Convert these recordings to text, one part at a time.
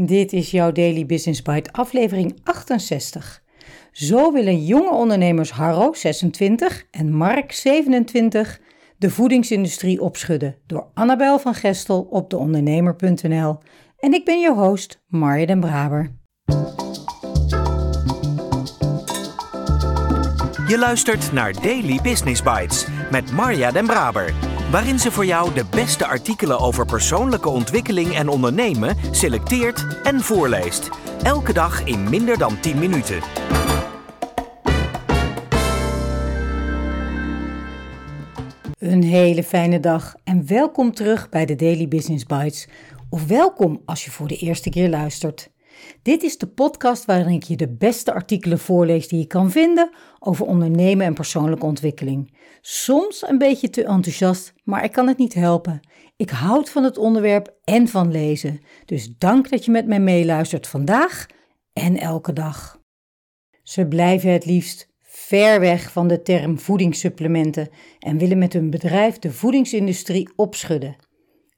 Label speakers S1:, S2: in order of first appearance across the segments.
S1: Dit is jouw Daily Business Bite, aflevering 68. Zo willen jonge ondernemers Harro, 26, en Mark, 27, de voedingsindustrie opschudden door Annabel van Gestel op deondernemer.nl. En ik ben je host, Marja den Braber.
S2: Je luistert naar Daily Business Bites met Marja den Braber waarin ze voor jou de beste artikelen over persoonlijke ontwikkeling en ondernemen selecteert en voorleest. Elke dag in minder dan 10 minuten.
S1: Een hele fijne dag en welkom terug bij de Daily Business Bites. Of welkom als je voor de eerste keer luistert. Dit is de podcast waarin ik je de beste artikelen voorlees die je kan vinden over ondernemen en persoonlijke ontwikkeling. Soms een beetje te enthousiast, maar ik kan het niet helpen. Ik houd van het onderwerp en van lezen. Dus dank dat je met mij meeluistert vandaag en elke dag. Ze blijven het liefst ver weg van de term voedingssupplementen en willen met hun bedrijf de voedingsindustrie opschudden.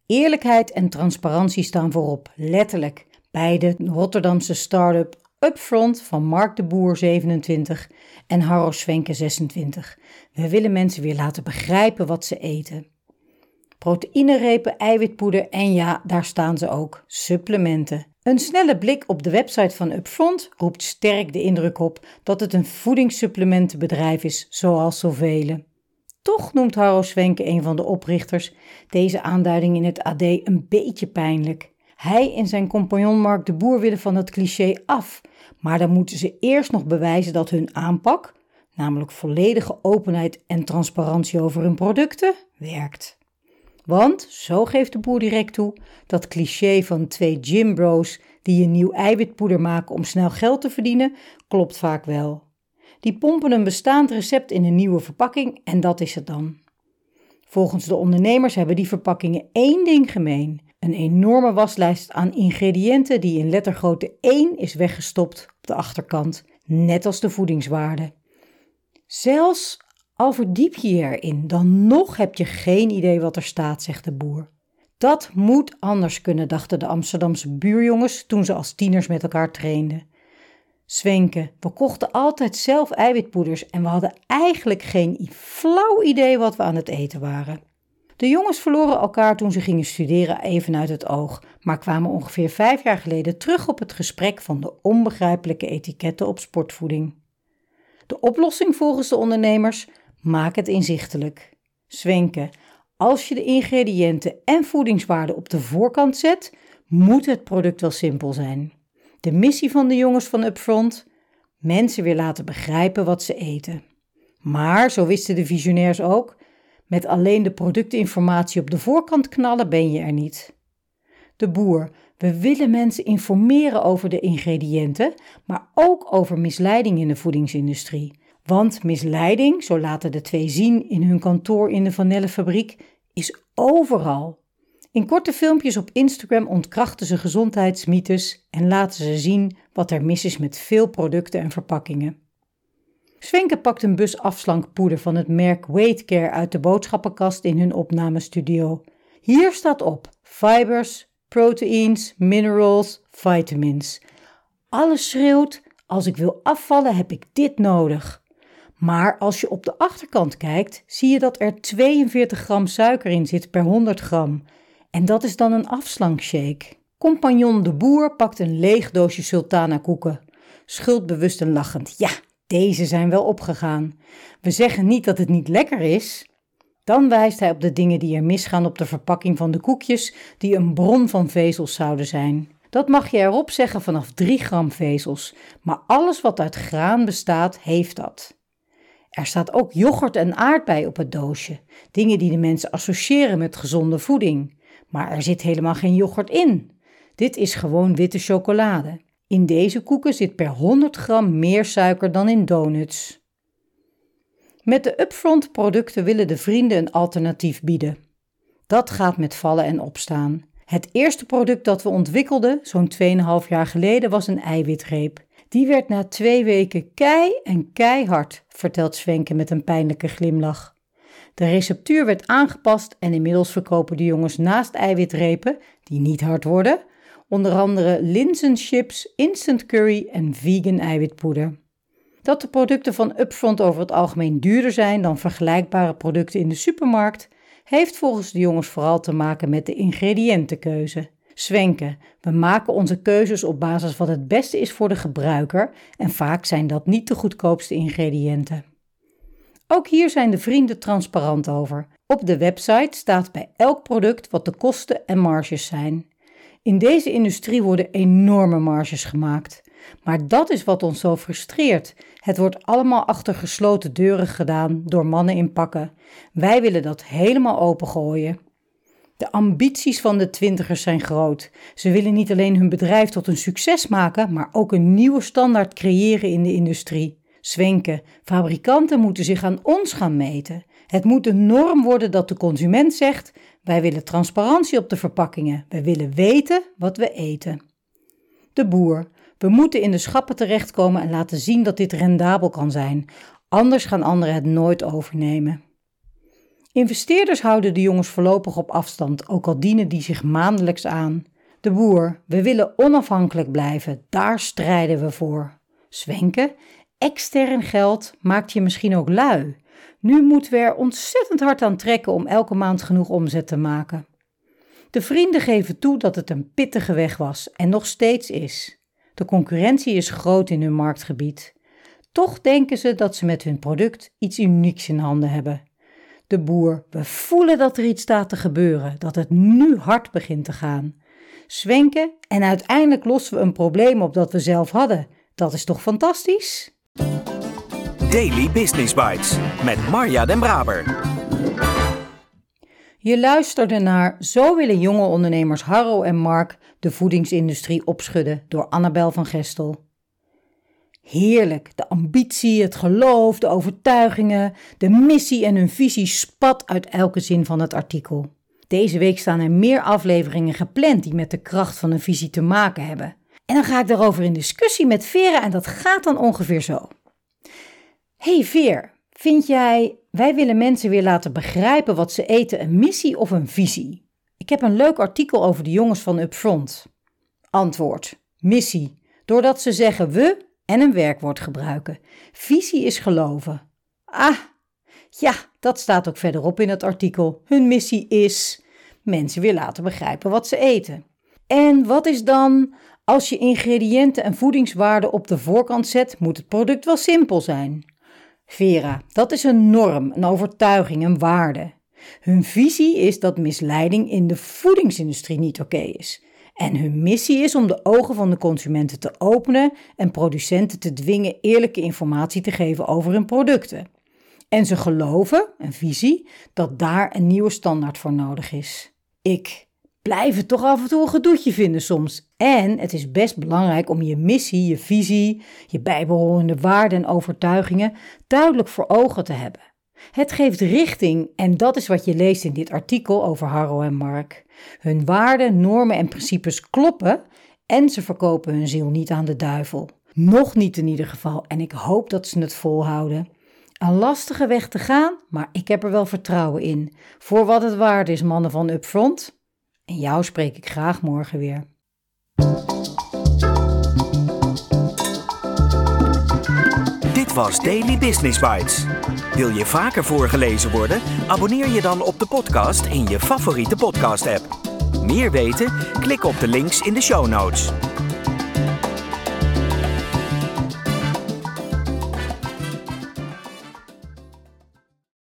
S1: Eerlijkheid en transparantie staan voorop, letterlijk bij de Rotterdamse start-up Upfront van Mark de Boer 27 en Harro Swenke 26. We willen mensen weer laten begrijpen wat ze eten. Proteïnerepen, eiwitpoeder en ja, daar staan ze ook, supplementen. Een snelle blik op de website van Upfront roept sterk de indruk op dat het een voedingssupplementenbedrijf is, zoals zoveel. Toch noemt Harro Swenke, een van de oprichters, deze aanduiding in het AD een beetje pijnlijk. Hij en zijn compagnon Mark de Boer willen van het cliché af, maar dan moeten ze eerst nog bewijzen dat hun aanpak, namelijk volledige openheid en transparantie over hun producten, werkt. Want, zo geeft de boer direct toe, dat cliché van twee gymbros die een nieuw eiwitpoeder maken om snel geld te verdienen, klopt vaak wel. Die pompen een bestaand recept in een nieuwe verpakking en dat is het dan. Volgens de ondernemers hebben die verpakkingen één ding gemeen: een enorme waslijst aan ingrediënten die in lettergrootte 1 is weggestopt op de achterkant, net als de voedingswaarde. Zelfs al verdiep je je erin, dan nog heb je geen idee wat er staat, zegt de boer. Dat moet anders kunnen, dachten de Amsterdamse buurjongens toen ze als tieners met elkaar trainden. Swenken, we kochten altijd zelf eiwitpoeders en we hadden eigenlijk geen flauw idee wat we aan het eten waren. De jongens verloren elkaar toen ze gingen studeren even uit het oog, maar kwamen ongeveer vijf jaar geleden terug op het gesprek van de onbegrijpelijke etiketten op sportvoeding. De oplossing volgens de ondernemers: maak het inzichtelijk. Zwenken. Als je de ingrediënten en voedingswaarden op de voorkant zet, moet het product wel simpel zijn. De missie van de jongens van Upfront: mensen weer laten begrijpen wat ze eten. Maar, zo wisten de visionairs ook, met alleen de productinformatie op de voorkant knallen ben je er niet. De boer, we willen mensen informeren over de ingrediënten, maar ook over misleiding in de voedingsindustrie. Want misleiding, zo laten de twee zien in hun kantoor in de vanillefabriek, is overal. In korte filmpjes op Instagram ontkrachten ze gezondheidsmythes en laten ze zien wat er mis is met veel producten en verpakkingen. Svenke pakt een bus afslankpoeder van het merk Weightcare uit de boodschappenkast in hun opnamestudio. Hier staat op fibers, proteïns, minerals, vitamins. Alles schreeuwt: als ik wil afvallen heb ik dit nodig. Maar als je op de achterkant kijkt, zie je dat er 42 gram suiker in zit per 100 gram. En dat is dan een afslankshake. Compagnon de boer pakt een leeg doosje sultana koeken. Schuldbewust en lachend. Ja, deze zijn wel opgegaan. We zeggen niet dat het niet lekker is. Dan wijst hij op de dingen die er misgaan op de verpakking van de koekjes, die een bron van vezels zouden zijn. Dat mag je erop zeggen vanaf 3 gram vezels, maar alles wat uit graan bestaat, heeft dat. Er staat ook yoghurt en aardbei op het doosje, dingen die de mensen associëren met gezonde voeding. Maar er zit helemaal geen yoghurt in. Dit is gewoon witte chocolade. In deze koeken zit per 100 gram meer suiker dan in donuts. Met de upfront producten willen de vrienden een alternatief bieden. Dat gaat met vallen en opstaan. Het eerste product dat we ontwikkelden, zo'n 2,5 jaar geleden, was een eiwitreep. Die werd na twee weken kei en keihard, vertelt Svenke met een pijnlijke glimlach. De receptuur werd aangepast en inmiddels verkopen de jongens naast eiwitrepen, die niet hard worden, onder andere linzenchips, instant curry en vegan eiwitpoeder. Dat de producten van Upfront over het algemeen duurder zijn dan vergelijkbare producten in de supermarkt, heeft volgens de jongens vooral te maken met de ingrediëntenkeuze. Zwenken. We maken onze keuzes op basis van wat het beste is voor de gebruiker en vaak zijn dat niet de goedkoopste ingrediënten. Ook hier zijn de vrienden transparant over. Op de website staat bij elk product wat de kosten en marges zijn. In deze industrie worden enorme marges gemaakt. Maar dat is wat ons zo frustreert. Het wordt allemaal achter gesloten deuren gedaan door mannen in pakken. Wij willen dat helemaal opengooien. De ambities van de twintigers zijn groot. Ze willen niet alleen hun bedrijf tot een succes maken, maar ook een nieuwe standaard creëren in de industrie. Zwenken, fabrikanten moeten zich aan ons gaan meten. Het moet de norm worden dat de consument zegt: wij willen transparantie op de verpakkingen. We willen weten wat we eten. De boer. We moeten in de schappen terechtkomen en laten zien dat dit rendabel kan zijn. Anders gaan anderen het nooit overnemen. Investeerders houden de jongens voorlopig op afstand, ook al dienen die zich maandelijks aan. De boer. We willen onafhankelijk blijven. Daar strijden we voor. Zwenken. Extern geld maakt je misschien ook lui. Nu moeten we er ontzettend hard aan trekken om elke maand genoeg omzet te maken. De vrienden geven toe dat het een pittige weg was en nog steeds is. De concurrentie is groot in hun marktgebied. Toch denken ze dat ze met hun product iets unieks in handen hebben. De boer, we voelen dat er iets staat te gebeuren, dat het nu hard begint te gaan. Zwenken en uiteindelijk lossen we een probleem op dat we zelf hadden. Dat is toch fantastisch?
S2: Daily Business Bites met Marja Den Braber.
S1: Je luisterde naar Zo willen jonge ondernemers Harro en Mark de voedingsindustrie opschudden door Annabel van Gestel. Heerlijk, de ambitie, het geloof, de overtuigingen, de missie en hun visie spat uit elke zin van het artikel. Deze week staan er meer afleveringen gepland die met de kracht van een visie te maken hebben. En dan ga ik daarover in discussie met Vera en dat gaat dan ongeveer zo. Hey Veer, vind jij wij willen mensen weer laten begrijpen wat ze eten een missie of een visie? Ik heb een leuk artikel over de jongens van Upfront. Antwoord: missie. Doordat ze zeggen we en een werkwoord gebruiken. Visie is geloven. Ah, ja, dat staat ook verderop in het artikel. Hun missie is mensen weer laten begrijpen wat ze eten. En wat is dan als je ingrediënten en voedingswaarden op de voorkant zet, moet het product wel simpel zijn. Vera, dat is een norm, een overtuiging, een waarde. Hun visie is dat misleiding in de voedingsindustrie niet oké is. En hun missie is om de ogen van de consumenten te openen en producenten te dwingen eerlijke informatie te geven over hun producten. En ze geloven, een visie, dat daar een nieuwe standaard voor nodig is. Ik blijf het toch af en toe een gedoetje vinden soms. En het is best belangrijk om je missie, je visie, je bijbehorende waarden en overtuigingen duidelijk voor ogen te hebben. Het geeft richting en dat is wat je leest in dit artikel over Harro en Mark. Hun waarden, normen en principes kloppen en ze verkopen hun ziel niet aan de duivel. Nog niet in ieder geval en ik hoop dat ze het volhouden. Een lastige weg te gaan, maar ik heb er wel vertrouwen in. Voor wat het waard is, mannen van Upfront. En jou spreek ik graag morgen weer.
S2: Dit was Daily Business Bites. Wil je vaker voorgelezen worden? Abonneer je dan op de podcast in je favoriete podcast-app. Meer weten? Klik op de links in de show notes.